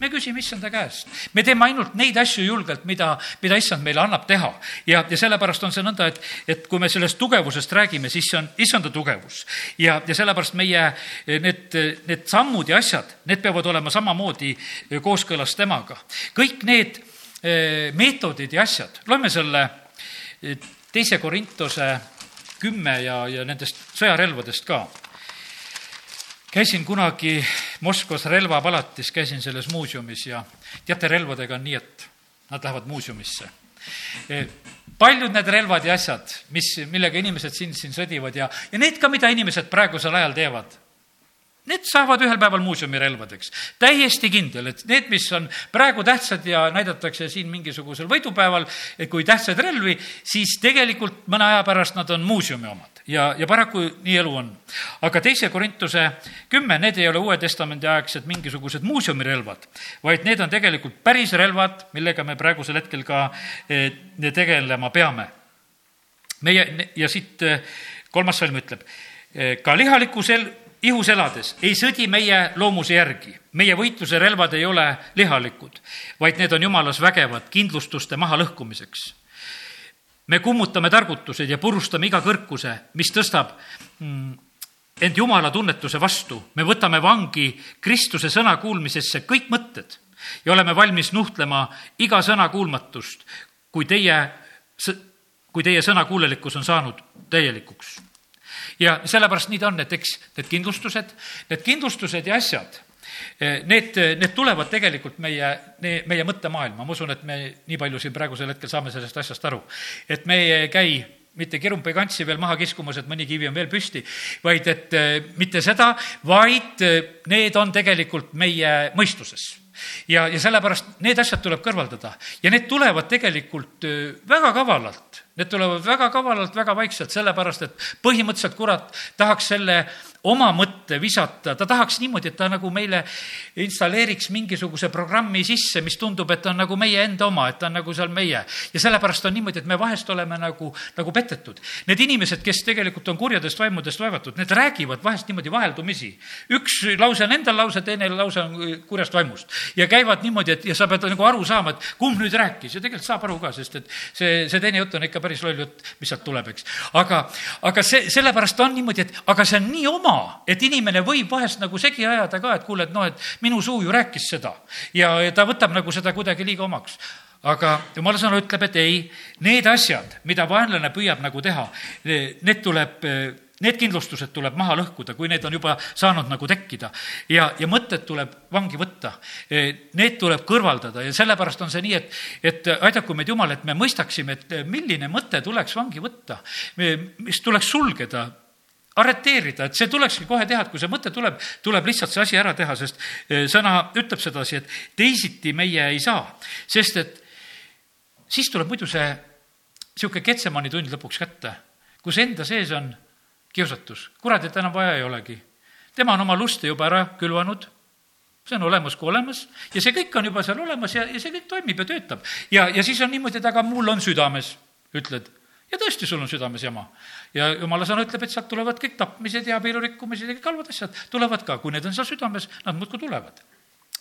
A: me küsime issanda käest. me teeme ainult neid asju julgelt, mida, mida issand meile annab teha. ja, ja sellepärast on see nõnda, et, et kui me sellest tugevusest räägime, siis see on issanda tugevus. ja, ja sellepärast meie need, need sammud ja asjad, need peavad olema samamoodi kooskõlas temaga. kõik need meetodid ja asjad, loeme selle eh, teise Korintuse kümme ja, ja nendest sõjarelvadest ka. käisin kunagi Moskvas relvapalatis, käisin selles muuseumis ja teate, relvadega on nii, et nad lähevad muuseumisse eh, paljud need relvad ja asjad, mis, millega inimesed siin, siin sõdivad ja, ja need ka, mida inimesed praegusel ajal teevad, Need saavad ühel päeval muuseumi relvadeks. täiesti kindel, et need, mis on praegu tähtsad ja näidatakse siin mingisugusel võidupäeval kui tähtsaid relvi, siis tegelikult mõne aja pärast nad on muuseumi omad ja, ja paraku nii elu on. aga teise Korintuse kümme, need ei ole Uue Testamendi aegsed mingisugused muuseumirelvad, vaid need on tegelikult päris relvad, millega me praegusel hetkel ka eh, tegelema peame. meie ja siit eh, kolmas salm ütleb, eh, ka lihaliku sel-, ihus elades ei sõdi meie loomuse järgi. meie võitluse relvad ei ole lihalikud, vaid need on jumalas vägevad kindlustuste mahalõhkumiseks. me kummutame targutused ja purustame iga kõrkuse, mis tõstab mm, end jumala tunnetuse vastu. me võtame vangi Kristuse sõna kuulmisesse kõik mõtted ja oleme valmis nuhtlema iga sõna kuulmatust, kui teie, kui teie sõnakuulelikkus on saanud täielikuks ja sellepärast nii ta on, et eks need kindlustused, need kindlustused ja asjad, eh, need, need tulevad tegelikult meie, meie mõttemaailma, ma usun, et me nii palju siin praegusel hetkel saame sellest asjast aru. et me ei käi mitte kirumpi kantsi veel maha kiskumas, et mõni kivi on veel püsti, vaid et eh, mitte seda, vaid eh, need on tegelikult meie mõistuses ja, ja sellepärast need asjad tuleb kõrvaldada ja need tulevad tegelikult väga kavalalt. Need tulevad väga kavalalt, väga vaikselt, sellepärast et põhimõtteliselt kurat tahaks selle oma mõtte visata, ta tahaks niimoodi, et ta nagu meile installeeriks mingisuguse programmi sisse, mis tundub, et on nagu meie enda oma, et ta on nagu seal meie. ja sellepärast on niimoodi, et me vahest oleme nagu, nagu petetud. Need inimesed, kes tegelikult on kurjadest vaimudest vaevatud, need räägivad vahest niimoodi vaheldumisi. üks lause on enda lause, teine lause on kurjast vaimust. ja käivad niimoodi, et ja sa pead nagu aru saama, et kumb nüüd rääkis ja tegelikult saab aru ka, sest et see, see teine jutt on ikka päris loll jutt, mis sealt tuleb, eks. aga, aga see, sellepärast on niimoodi, et aga see on nii oma oma, et inimene võib vahest nagu segi ajada ka, et kuule, et noh, et minu suu ju rääkis seda ja, ja ta võtab nagu seda kuidagi liiga omaks aga jumala sõna ütleb, et ei, need asjad, mida vaenlane püüab nagu teha, need tuleb, need kindlustused tuleb maha lõhkuda, kui need on juba saanud nagu tekkida. ja, ja mõtted tuleb vangi võtta. Need tuleb kõrvaldada ja sellepärast on see nii, et, et aidaku meid Jumal, et me mõistaksime, et milline mõte tuleks vangi võtta, mis tuleks sulgeda arreteerida, et see tulekski kohe teha, et kui see mõte tuleb, tuleb lihtsalt see asi ära teha, sest eh, sõna ütleb sedasi, et teisiti meie ei saa. sest et siis tuleb muidu see niisugune Ketsemani tund lõpuks kätte, kus enda sees on kiusatus. kuradit enam vaja ei olegi. tema on oma luste juba ära külvanud, see on olemas kui olemas ja see kõik on juba seal olemas ja, ja see kõik toimib ja töötab. ja, ja siis on niimoodi, et aga mul on südames, ütled ja tõesti, sul on südames jama. ja jumala sõna ütleb, et sealt tulevad kõik tapmised ja abielurikkumised ja kõik halvad asjad tulevad ka, kui need on seal südames, nad muudkui tulevad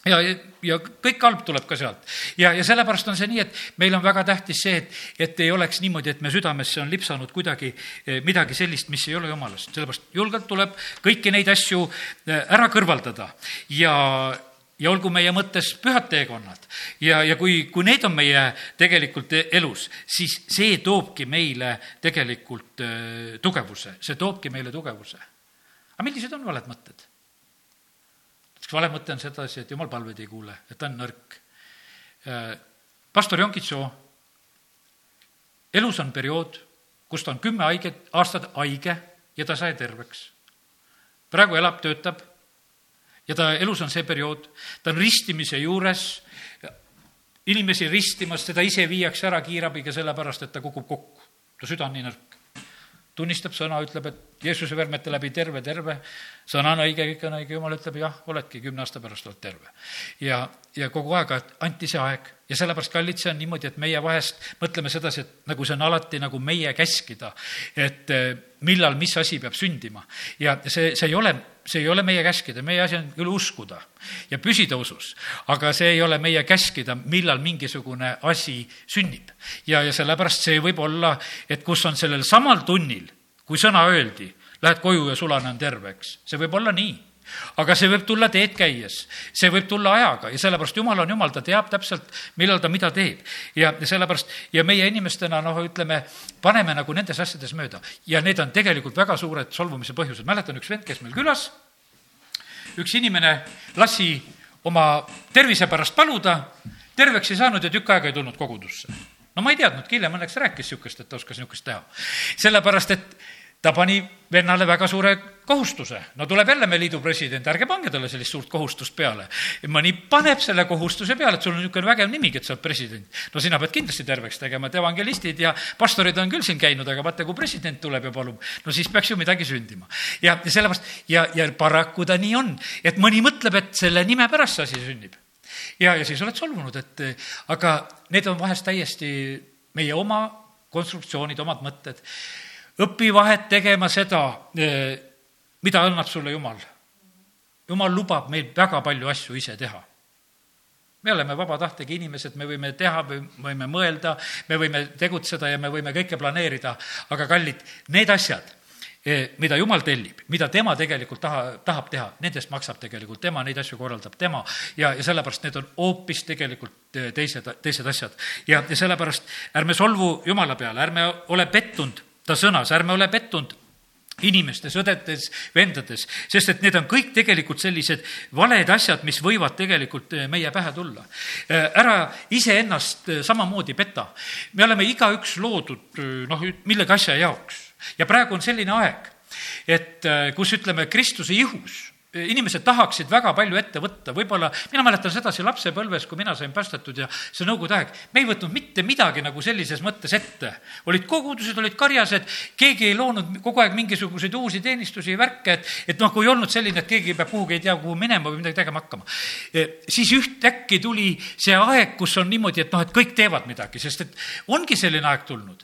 A: ja, ja kõik halb tuleb ka sealt. ja, ja sellepärast on see nii, et meil on väga tähtis see, et, et ei oleks niimoodi, et me südamesse on lipsanud kuidagi eh, midagi sellist, mis ei ole jumalast. sellepärast julgelt tuleb kõiki neid asju eh, ära kõrvaldada ja ja olgu meie mõttes pühad teekonnad. ja, ja kui, kui need on meie tegelikult elus, siis see toobki meile tegelikult äh, tugevuse, see toobki meile tugevuse. aga millised on valed mõtted? üks vale mõte on sedasi, et jumal palveid ei kuule, et ta on nõrk. Äh, pastor Jonkitso elus on periood, kus ta on kümme haiget, aastat haige ja ta sai terveks. praegu elab, töötab ja ta elus on see periood, ta on ristimise juures, inimesi ristimas, teda ise viiakse ära kiirabiga sellepärast, et ta kukub kokku. ta süda on nii nõrk. tunnistab sõna, ütleb, et Jeesuse vermete läbi terve, terve, sõna on õige, kõik on õige, jumal ütleb jah, oledki, kümne aasta pärast oled terve. ja, ja kogu aeg anti see aeg ja sellepärast, kallid, see on niimoodi, et meie vahest mõtleme sedasi, et nagu see on alati nagu meie käskida, et eh, millal mis asi peab sündima. ja see, see ei ole see ei ole meie käskida, meie asi on küll uskuda ja püsida usus, aga see ei ole meie käskida, millal mingisugune asi sünnib. ja, ja sellepärast see võib olla, et kus on sellel samal tunnil, kui sõna öeldi, lähed koju ja sulane on terve, eks, see võib olla nii aga see võib tulla teed käies, see võib tulla ajaga ja sellepärast Jumal on Jumal, ta teab täpselt, millal ta mida teeb. ja sellepärast ja meie inimestena noh, ütleme, paneme nagu nendes asjades mööda ja need on tegelikult väga suured solvumise põhjused. mäletan üks vend, kes meil külas üks inimene lasi oma tervise pärast paluda, terveks ei saanud ja tükk aega ei tulnud kogudusse. no ma ei teadnudki, hiljem õnneks rääkis niisugust, et ta oskas niisugust teha. sellepärast, et ta pani vennale väga suure kohustuse. no tuleb jälle meie liidu president, ärge pange talle sellist suurt kohustust peale. mõni paneb selle kohustuse peale, et sul on niisugune vägev nimigi, et sa oled president. no sina pead kindlasti terveks tegema, et evangelistid ja pastorid on küll siin käinud, aga vaata, kui president tuleb ja palub, no siis peaks ju midagi sündima. ja, ja sellepärast ja, ja paraku ta nii on, et mõni mõtleb, et selle nime pärast see asi sünnib. ja, ja siis oled solvunud, et aga need on vahest täiesti meie oma konstruktsioonid, omad mõtted õpi vahet tegema seda, eh, mida annab sulle Jumal. Jumal lubab meil väga palju asju ise teha. me oleme vaba tahtega inimesed, me võime teha, me võime mõelda, me võime tegutseda ja me võime kõike planeerida, aga kallid, need asjad, eh, mida Jumal tellib, mida tema tegelikult taha, tahab teha, nendest maksab tegelikult tema, neid asju korraldab tema ja, ja sellepärast need on hoopis tegelikult eh, teised, teised asjad. ja, ja sellepärast ärme solvu Jumala peale, ärme ole pettunud ta sõnas, ärme ole pettunud inimestes, õdedes, vendades, sest et need on kõik tegelikult sellised valed asjad, mis võivad tegelikult eh, meie pähe tulla. Eh, ära iseennast eh, samamoodi peta. me oleme igaüks loodud noh, millegi asja jaoks ja praegu on selline aeg, et kus ütleme, Kristuse ihus inimesed tahaksid väga palju ette võtta, võib-olla, mina mäletan sedasi lapsepõlves, kui mina sain päästetud ja see nõukogude aeg, me ei võtnud mitte midagi nagu sellises mõttes ette. olid kogudused, olid karjased, keegi ei loonud kogu aeg mingisuguseid uusi teenistusi ja värke, et, et noh, kui ei olnud selline, et keegi peab kuhugi ei tea kuhu minema või midagi tegema hakkama. siis ühtäkki tuli see aeg, kus on niimoodi, et noh, et kõik teevad midagi, sest et ongi selline aeg tulnud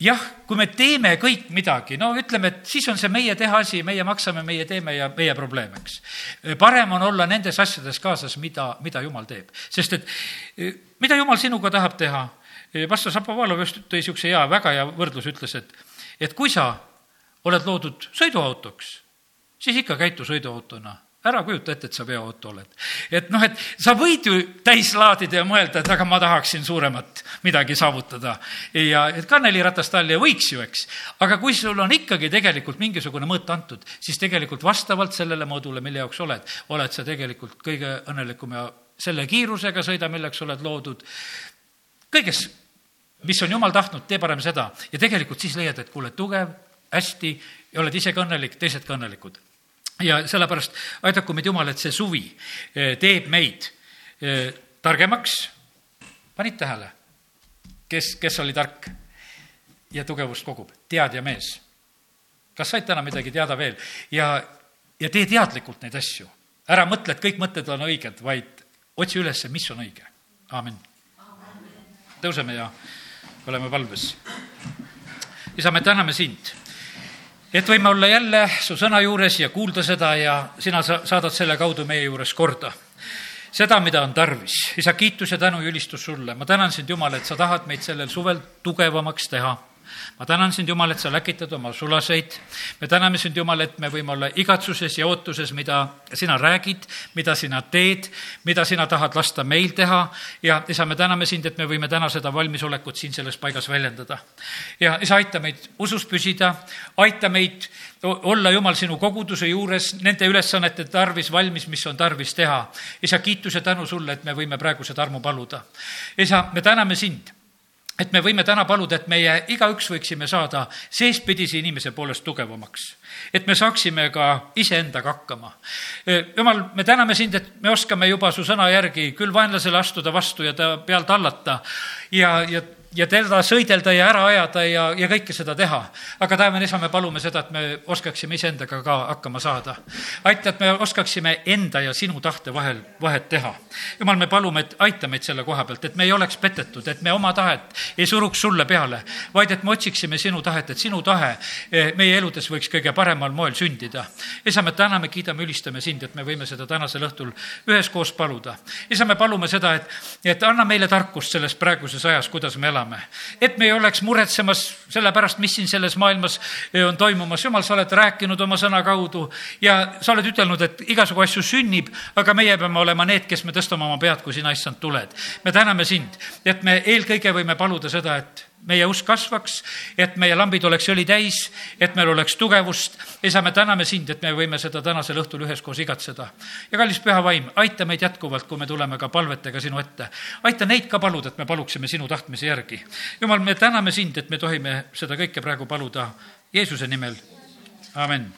A: jah, kui me teeme kõik midagi, no ütleme, et siis on see meie teha asi, meie maksame, meie teeme ja meie probleem, eks. parem on olla nendes asjades kaasas, mida, mida jumal teeb, sest et e, mida jumal sinuga tahab teha. E, pastor Šapovalov just tõi niisuguse hea, väga hea võrdluse, ütles, et, et kui sa oled loodud sõiduautoks, siis ikka käitu sõiduautona ära kujuta ette, et sa veoauto oled. et noh, et sa võid ju täis laadida ja mõelda, et aga ma tahaksin suuremat midagi saavutada. ja et kanneliratast all ja võiks ju, eks. aga kui sul on ikkagi tegelikult mingisugune mõõt antud, siis tegelikult vastavalt sellele moodule, mille jaoks oled, oled sa tegelikult kõige õnnelikum ja selle kiirusega sõida, milleks oled loodud. kõiges, mis on jumal tahtnud, tee parem seda ja tegelikult siis leiad, et kuule, tugev, hästi ja oled ise ka õnnelik, teised ka õnnelikud ja sellepärast aidaku meid Jumal, et see suvi eh, teeb meid eh, targemaks. panid tähele, kes, kes oli tark ja tugevust kogub, teadja mees. kas said täna midagi teada veel ja, ja tee teadlikult neid asju. ära mõtle, et kõik mõtted on õiged, vaid otsi üles, mis on õige. aamen. tõuseme ja oleme valves. isa, me täname sind et võime olla jälle su sõna juures ja kuulda seda ja sina sa saadad selle kaudu meie juures korda. seda, mida on tarvis. isa, kiitus ja tänu ja ülistus sulle. ma tänan sind, Jumal, et sa tahad meid sellel suvel tugevamaks teha ma tänan sind, Jumal, et sa läkitad oma sulaseid. me täname sind, Jumal, et me võime olla igatsuses ja ootuses, mida sina räägid, mida sina teed, mida sina tahad lasta meil teha ja isa, me täname sind, et me võime täna seda valmisolekut siin selles paigas väljendada. ja isa, aita meid usus püsida, aita meid olla, Jumal, sinu koguduse juures nende ülesannete tarvis valmis, mis on tarvis teha. isa, kiitus ja tänu sulle, et me võime praegu seda armu paluda. isa, me täname sind et me võime täna paluda, et meie igaüks võiksime saada seestpidise inimese poolest tugevamaks. et me saaksime ka iseendaga hakkama. jumal, me täname sind, et me oskame juba su sõna järgi küll vaenlasele astuda vastu ja ta pealt hallata ja, ja ja teda sõidelda ja ära ajada ja, ja kõike seda teha. aga taevane isa, me palume seda, et me oskaksime iseendaga ka hakkama saada. aita, et me oskaksime enda ja sinu tahte vahel vahet teha. jumal, me palume, et aita meid selle koha pealt, et me ei oleks petetud, et me oma tahet ei suruks sulle peale, vaid et me otsiksime sinu tahet, et sinu tahe eh, meie eludes võiks kõige paremal moel sündida. isa, me täname, kiidame, ülistame sind, et me võime seda tänasel õhtul üheskoos paluda. isa, me palume seda, et, et anna meile tarkust selles praeguses ajas, kuidas me elame elame. et me ei oleks muretsemas selle pärast, mis siin selles maailmas eh, on toimumas. jumal, sa oled rääkinud oma sõna kaudu ja sa oled ütelnud, et igasugu asju sünnib, aga meie peame olema need, kes me tõstame oma pead, kui sina, issand, tuled. me täname sind, et me eelkõige võime paluda seda, et meie usk kasvaks, et meie lambid oleks õli täis, et meil oleks tugevust. isa, me täname sind, et me võime seda tänasel õhtul üheskoos igatseda. ja kallis püha vaim, aita meid jätkuvalt, kui me tuleme ka palvetega sinu ette. aita neid ka paluda, et me paluksime sinu tahtmise järgi. jumal, me täname sind, et me tohime seda kõike praegu paluda Jeesuse nimel. amin